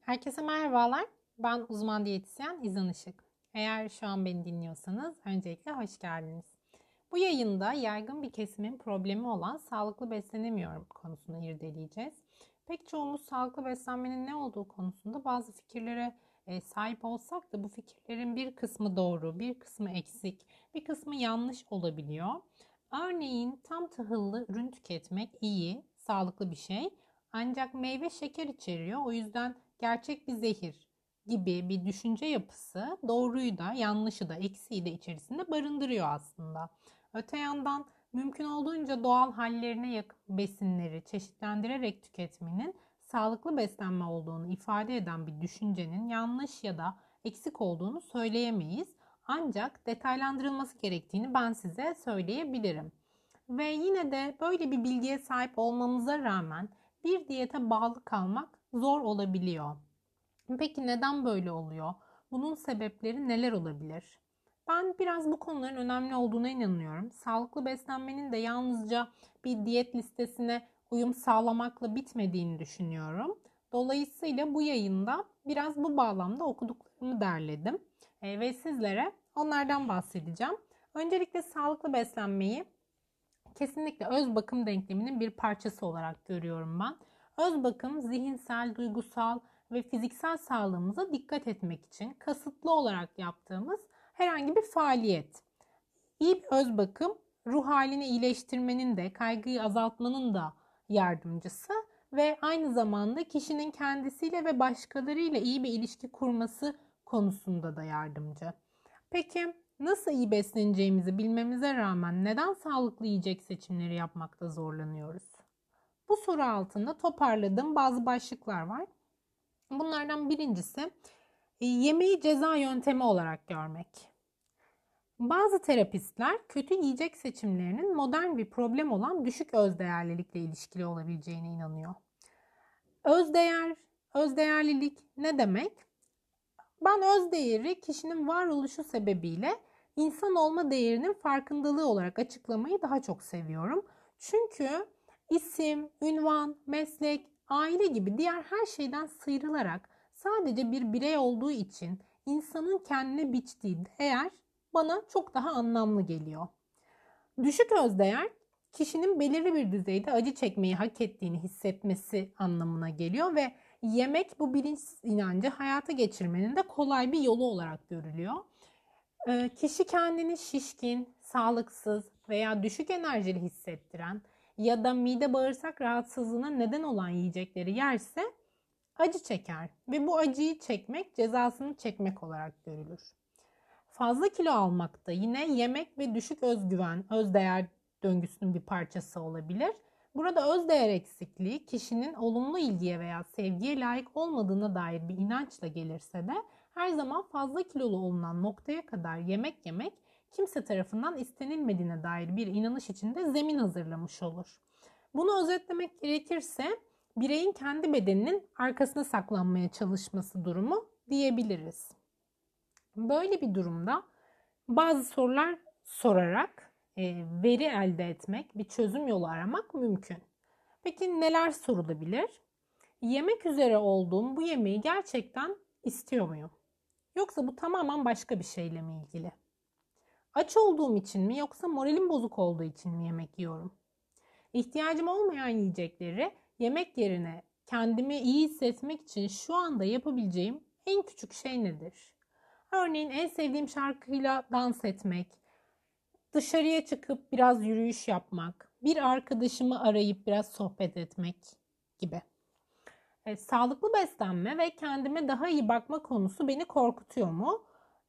Herkese merhabalar. Ben uzman diyetisyen İzan Işık. Eğer şu an beni dinliyorsanız öncelikle hoş geldiniz. Bu yayında yaygın bir kesimin problemi olan sağlıklı beslenemiyorum konusunu irdeleyeceğiz. Pek çoğumuz sağlıklı beslenmenin ne olduğu konusunda bazı fikirlere e, sahip olsak da bu fikirlerin bir kısmı doğru, bir kısmı eksik, bir kısmı yanlış olabiliyor. Örneğin tam tahıllı ürün tüketmek iyi, sağlıklı bir şey. Ancak meyve şeker içeriyor. O yüzden gerçek bir zehir gibi bir düşünce yapısı doğruyu da yanlışı da eksiği de içerisinde barındırıyor aslında. Öte yandan mümkün olduğunca doğal hallerine yakın besinleri çeşitlendirerek tüketmenin sağlıklı beslenme olduğunu ifade eden bir düşüncenin yanlış ya da eksik olduğunu söyleyemeyiz. Ancak detaylandırılması gerektiğini ben size söyleyebilirim. Ve yine de böyle bir bilgiye sahip olmamıza rağmen bir diyete bağlı kalmak zor olabiliyor. Peki neden böyle oluyor? Bunun sebepleri neler olabilir? Ben biraz bu konuların önemli olduğuna inanıyorum. Sağlıklı beslenmenin de yalnızca bir diyet listesine uyum sağlamakla bitmediğini düşünüyorum. Dolayısıyla bu yayında biraz bu bağlamda okuduklarımı derledim e, ve sizlere onlardan bahsedeceğim. Öncelikle sağlıklı beslenmeyi kesinlikle öz bakım denkleminin bir parçası olarak görüyorum ben. Öz bakım zihinsel, duygusal ve fiziksel sağlığımıza dikkat etmek için kasıtlı olarak yaptığımız herhangi bir faaliyet. İyi bir öz bakım ruh halini iyileştirmenin de, kaygıyı azaltmanın da yardımcısı ve aynı zamanda kişinin kendisiyle ve başkalarıyla iyi bir ilişki kurması konusunda da yardımcı. Peki nasıl iyi besleneceğimizi bilmemize rağmen neden sağlıklı yiyecek seçimleri yapmakta zorlanıyoruz? Bu soru altında toparladığım bazı başlıklar var. Bunlardan birincisi e, yemeği ceza yöntemi olarak görmek. Bazı terapistler kötü yiyecek seçimlerinin modern bir problem olan düşük özdeğerlilikle ilişkili olabileceğine inanıyor. Özdeğer, özdeğerlilik ne demek? Ben özdeğeri kişinin varoluşu sebebiyle insan olma değerinin farkındalığı olarak açıklamayı daha çok seviyorum. Çünkü isim, ünvan, meslek, aile gibi diğer her şeyden sıyrılarak sadece bir birey olduğu için insanın kendine biçtiği değer bana çok daha anlamlı geliyor. Düşük özdeğer kişinin belirli bir düzeyde acı çekmeyi hak ettiğini hissetmesi anlamına geliyor ve yemek bu bilinç inancı hayata geçirmenin de kolay bir yolu olarak görülüyor. Ee, kişi kendini şişkin, sağlıksız veya düşük enerjili hissettiren ya da mide bağırsak rahatsızlığına neden olan yiyecekleri yerse acı çeker ve bu acıyı çekmek cezasını çekmek olarak görülür. Fazla kilo almak da yine yemek ve düşük özgüven, özdeğer döngüsünün bir parçası olabilir. Burada özdeğer eksikliği kişinin olumlu ilgiye veya sevgiye layık olmadığına dair bir inançla gelirse de her zaman fazla kilolu olunan noktaya kadar yemek yemek kimse tarafından istenilmediğine dair bir inanış içinde zemin hazırlamış olur. Bunu özetlemek gerekirse bireyin kendi bedeninin arkasına saklanmaya çalışması durumu diyebiliriz. Böyle bir durumda bazı sorular sorarak e, veri elde etmek, bir çözüm yolu aramak mümkün. Peki neler sorulabilir? Yemek üzere olduğum bu yemeği gerçekten istiyor muyum? Yoksa bu tamamen başka bir şeyle mi ilgili? Aç olduğum için mi yoksa moralim bozuk olduğu için mi yemek yiyorum? İhtiyacım olmayan yiyecekleri yemek yerine kendimi iyi hissetmek için şu anda yapabileceğim en küçük şey nedir? Örneğin en sevdiğim şarkıyla dans etmek, dışarıya çıkıp biraz yürüyüş yapmak, bir arkadaşımı arayıp biraz sohbet etmek gibi. E, sağlıklı beslenme ve kendime daha iyi bakma konusu beni korkutuyor mu?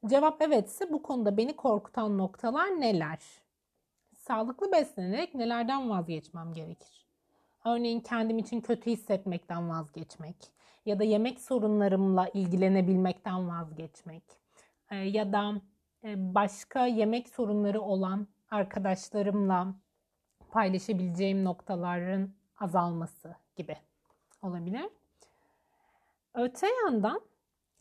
Cevap evetse bu konuda beni korkutan noktalar neler? Sağlıklı beslenerek nelerden vazgeçmem gerekir? Örneğin kendim için kötü hissetmekten vazgeçmek ya da yemek sorunlarımla ilgilenebilmekten vazgeçmek e, ya da e, başka yemek sorunları olan arkadaşlarımla paylaşabileceğim noktaların azalması gibi olabilir. Öte yandan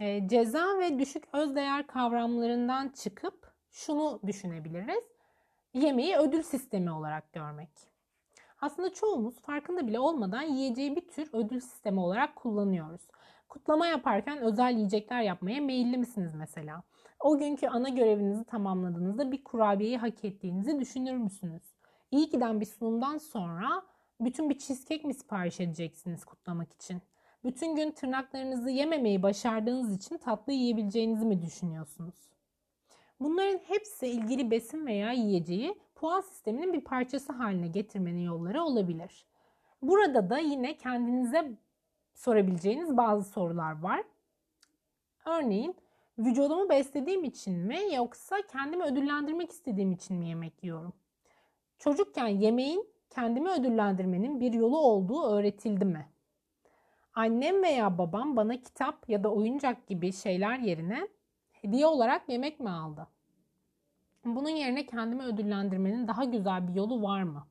e, ceza ve düşük özdeğer kavramlarından çıkıp şunu düşünebiliriz. Yemeği ödül sistemi olarak görmek. Aslında çoğumuz farkında bile olmadan yiyeceği bir tür ödül sistemi olarak kullanıyoruz. Kutlama yaparken özel yiyecekler yapmaya meyilli misiniz mesela? O günkü ana görevinizi tamamladığınızda bir kurabiyeyi hak ettiğinizi düşünür müsünüz? İyi giden bir sunumdan sonra bütün bir cheesecake mi sipariş edeceksiniz kutlamak için? Bütün gün tırnaklarınızı yememeyi başardığınız için tatlı yiyebileceğinizi mi düşünüyorsunuz? Bunların hepsi ilgili besin veya yiyeceği puan sisteminin bir parçası haline getirmenin yolları olabilir. Burada da yine kendinize sorabileceğiniz bazı sorular var. Örneğin vücudumu beslediğim için mi yoksa kendimi ödüllendirmek istediğim için mi yemek yiyorum? Çocukken yemeğin kendimi ödüllendirmenin bir yolu olduğu öğretildi mi? Annem veya babam bana kitap ya da oyuncak gibi şeyler yerine hediye olarak yemek mi aldı? Bunun yerine kendimi ödüllendirmenin daha güzel bir yolu var mı?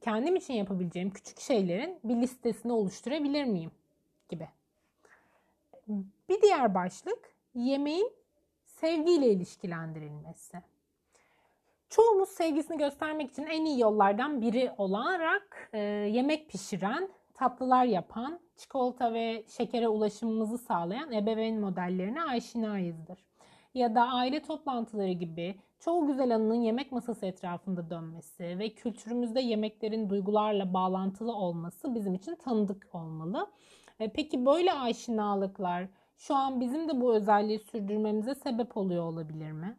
Kendim için yapabileceğim küçük şeylerin bir listesini oluşturabilir miyim? Gibi. Bir diğer başlık yemeğin sevgiyle ilişkilendirilmesi. Çoğumuz sevgisini göstermek için en iyi yollardan biri olarak e, yemek pişiren, tatlılar yapan, çikolata ve şekere ulaşımımızı sağlayan ebeveyn modellerine aşinayızdır. Ya da aile toplantıları gibi çoğu güzel anının yemek masası etrafında dönmesi ve kültürümüzde yemeklerin duygularla bağlantılı olması bizim için tanıdık olmalı. E, peki böyle aşinalıklar şu an bizim de bu özelliği sürdürmemize sebep oluyor olabilir mi?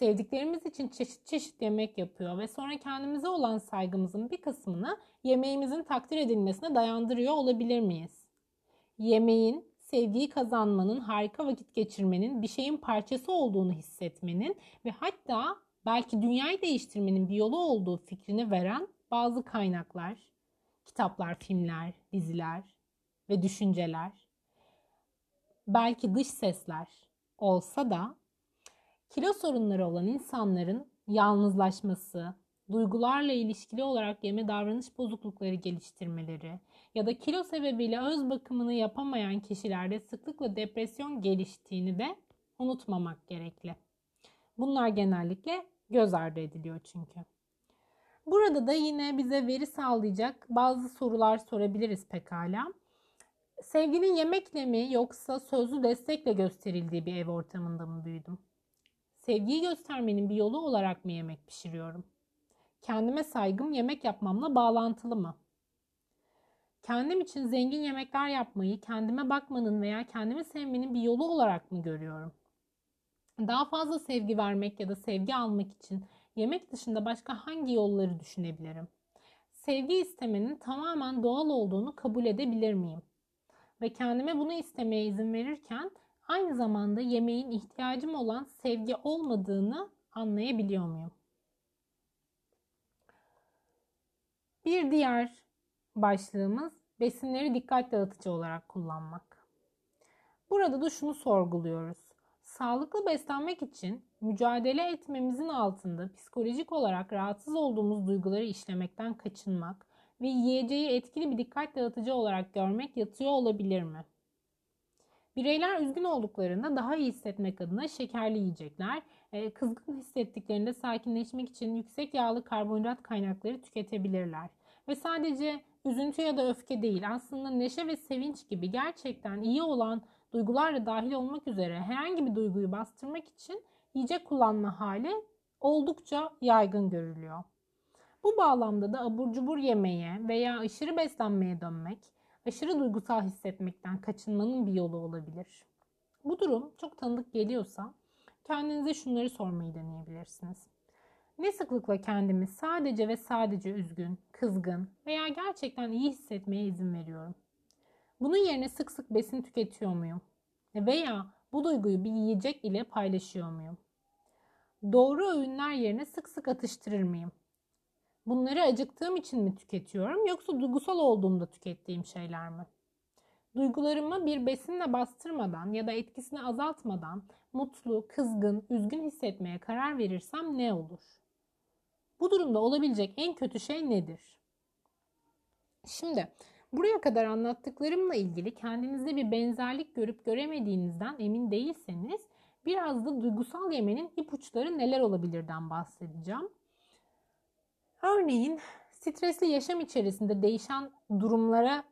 Sevdiklerimiz için çeşit çeşit yemek yapıyor ve sonra kendimize olan saygımızın bir kısmını yemeğimizin takdir edilmesine dayandırıyor olabilir miyiz? Yemeğin, sevgiyi kazanmanın, harika vakit geçirmenin, bir şeyin parçası olduğunu hissetmenin ve hatta belki dünyayı değiştirmenin bir yolu olduğu fikrini veren bazı kaynaklar, kitaplar, filmler, diziler ve düşünceler, belki dış sesler olsa da kilo sorunları olan insanların yalnızlaşması, duygularla ilişkili olarak yeme davranış bozuklukları geliştirmeleri ya da kilo sebebiyle öz bakımını yapamayan kişilerde sıklıkla depresyon geliştiğini de unutmamak gerekli. Bunlar genellikle göz ardı ediliyor çünkü. Burada da yine bize veri sağlayacak bazı sorular sorabiliriz pekala. Sevginin yemekle mi yoksa sözlü destekle gösterildiği bir ev ortamında mı büyüdüm? Sevgiyi göstermenin bir yolu olarak mı yemek pişiriyorum? Kendime saygım yemek yapmamla bağlantılı mı? Kendim için zengin yemekler yapmayı kendime bakmanın veya kendimi sevmenin bir yolu olarak mı görüyorum? Daha fazla sevgi vermek ya da sevgi almak için yemek dışında başka hangi yolları düşünebilirim? Sevgi istemenin tamamen doğal olduğunu kabul edebilir miyim? Ve kendime bunu istemeye izin verirken aynı zamanda yemeğin ihtiyacım olan sevgi olmadığını anlayabiliyor muyum? Bir diğer başlığımız besinleri dikkat dağıtıcı olarak kullanmak. Burada da şunu sorguluyoruz. Sağlıklı beslenmek için mücadele etmemizin altında psikolojik olarak rahatsız olduğumuz duyguları işlemekten kaçınmak ve yiyeceği etkili bir dikkat dağıtıcı olarak görmek yatıyor olabilir mi? Bireyler üzgün olduklarında daha iyi hissetmek adına şekerli yiyecekler, e, kızgın hissettiklerinde sakinleşmek için yüksek yağlı karbonhidrat kaynakları tüketebilirler. Ve sadece üzüntü ya da öfke değil aslında neşe ve sevinç gibi gerçekten iyi olan duygular da dahil olmak üzere herhangi bir duyguyu bastırmak için yiyecek kullanma hali oldukça yaygın görülüyor. Bu bağlamda da abur cubur yemeye veya aşırı beslenmeye dönmek, aşırı duygusal hissetmekten kaçınmanın bir yolu olabilir. Bu durum çok tanıdık geliyorsa kendinize şunları sormayı deneyebilirsiniz. Ne sıklıkla kendimi sadece ve sadece üzgün, kızgın veya gerçekten iyi hissetmeye izin veriyorum? Bunun yerine sık sık besin tüketiyor muyum? Veya bu duyguyu bir yiyecek ile paylaşıyor muyum? Doğru öğünler yerine sık sık atıştırır mıyım? Bunları acıktığım için mi tüketiyorum yoksa duygusal olduğumda tükettiğim şeyler mi? Duygularımı bir besinle bastırmadan ya da etkisini azaltmadan mutlu, kızgın, üzgün hissetmeye karar verirsem ne olur? Bu durumda olabilecek en kötü şey nedir? Şimdi buraya kadar anlattıklarımla ilgili kendinizde bir benzerlik görüp göremediğinizden emin değilseniz biraz da duygusal yemenin ipuçları neler olabilirden bahsedeceğim. Örneğin Stresli yaşam içerisinde değişen durumlara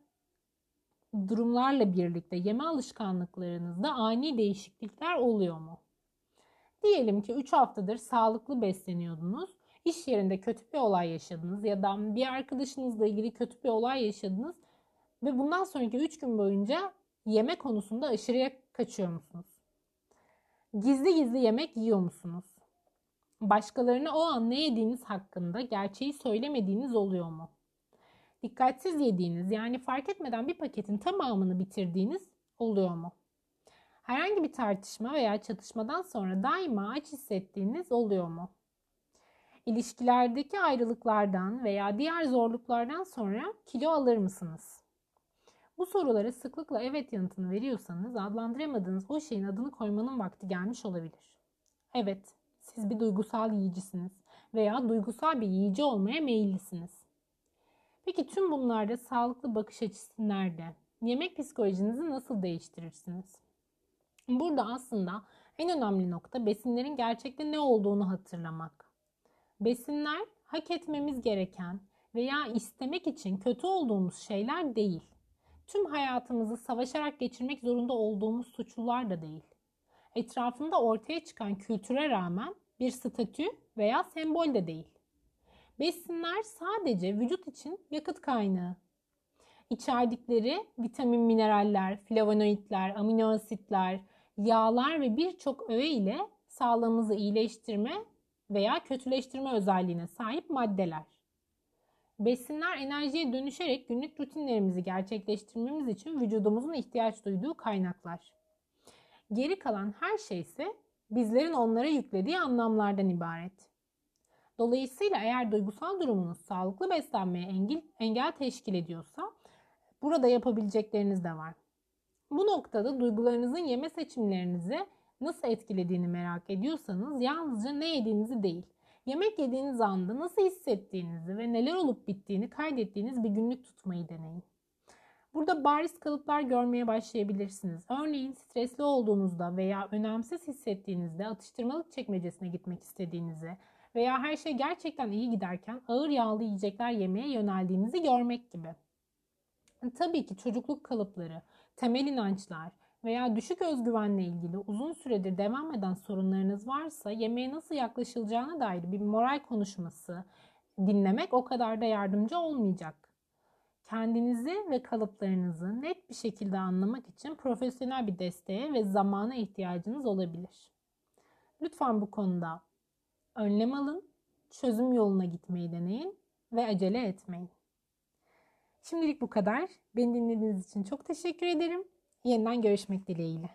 durumlarla birlikte yeme alışkanlıklarınızda ani değişiklikler oluyor mu? Diyelim ki 3 haftadır sağlıklı besleniyordunuz. İş yerinde kötü bir olay yaşadınız ya da bir arkadaşınızla ilgili kötü bir olay yaşadınız ve bundan sonraki 3 gün boyunca yeme konusunda aşırıya kaçıyor musunuz? Gizli gizli yemek yiyor musunuz? Başkalarına o an ne yediğiniz hakkında gerçeği söylemediğiniz oluyor mu? Dikkatsiz yediğiniz yani fark etmeden bir paketin tamamını bitirdiğiniz oluyor mu? Herhangi bir tartışma veya çatışmadan sonra daima aç hissettiğiniz oluyor mu? İlişkilerdeki ayrılıklardan veya diğer zorluklardan sonra kilo alır mısınız? Bu sorulara sıklıkla evet yanıtını veriyorsanız adlandıramadığınız o şeyin adını koymanın vakti gelmiş olabilir. Evet, siz bir duygusal yiyicisiniz veya duygusal bir yiyici olmaya meyillisiniz. Peki tüm bunlarda sağlıklı bakış açısı nerede? Yemek psikolojinizi nasıl değiştirirsiniz? Burada aslında en önemli nokta besinlerin gerçekte ne olduğunu hatırlamak. Besinler hak etmemiz gereken veya istemek için kötü olduğumuz şeyler değil. Tüm hayatımızı savaşarak geçirmek zorunda olduğumuz suçlular da değil. Etrafında ortaya çıkan kültüre rağmen bir statü veya sembol de değil. Besinler sadece vücut için yakıt kaynağı. İçerdikleri vitamin, mineraller, flavonoidler, amino asitler, yağlar ve birçok öğe ile sağlığımızı iyileştirme veya kötüleştirme özelliğine sahip maddeler. Besinler enerjiye dönüşerek günlük rutinlerimizi gerçekleştirmemiz için vücudumuzun ihtiyaç duyduğu kaynaklar. Geri kalan her şey ise bizlerin onlara yüklediği anlamlardan ibaret. Dolayısıyla eğer duygusal durumunuz sağlıklı beslenmeye engel, engel teşkil ediyorsa burada yapabilecekleriniz de var. Bu noktada duygularınızın yeme seçimlerinizi nasıl etkilediğini merak ediyorsanız yalnızca ne yediğinizi değil, yemek yediğiniz anda nasıl hissettiğinizi ve neler olup bittiğini kaydettiğiniz bir günlük tutmayı deneyin. Burada bariz kalıplar görmeye başlayabilirsiniz. Örneğin stresli olduğunuzda veya önemsiz hissettiğinizde atıştırmalık çekmecesine gitmek istediğinizi veya her şey gerçekten iyi giderken ağır yağlı yiyecekler yemeye yöneldiğinizi görmek gibi. Tabii ki çocukluk kalıpları, temel inançlar veya düşük özgüvenle ilgili uzun süredir devam eden sorunlarınız varsa yemeğe nasıl yaklaşılacağına dair bir moral konuşması dinlemek o kadar da yardımcı olmayacak. Kendinizi ve kalıplarınızı net bir şekilde anlamak için profesyonel bir desteğe ve zamana ihtiyacınız olabilir. Lütfen bu konuda önlem alın, çözüm yoluna gitmeyi deneyin ve acele etmeyin. Şimdilik bu kadar. Beni dinlediğiniz için çok teşekkür ederim. Yeniden görüşmek dileğiyle.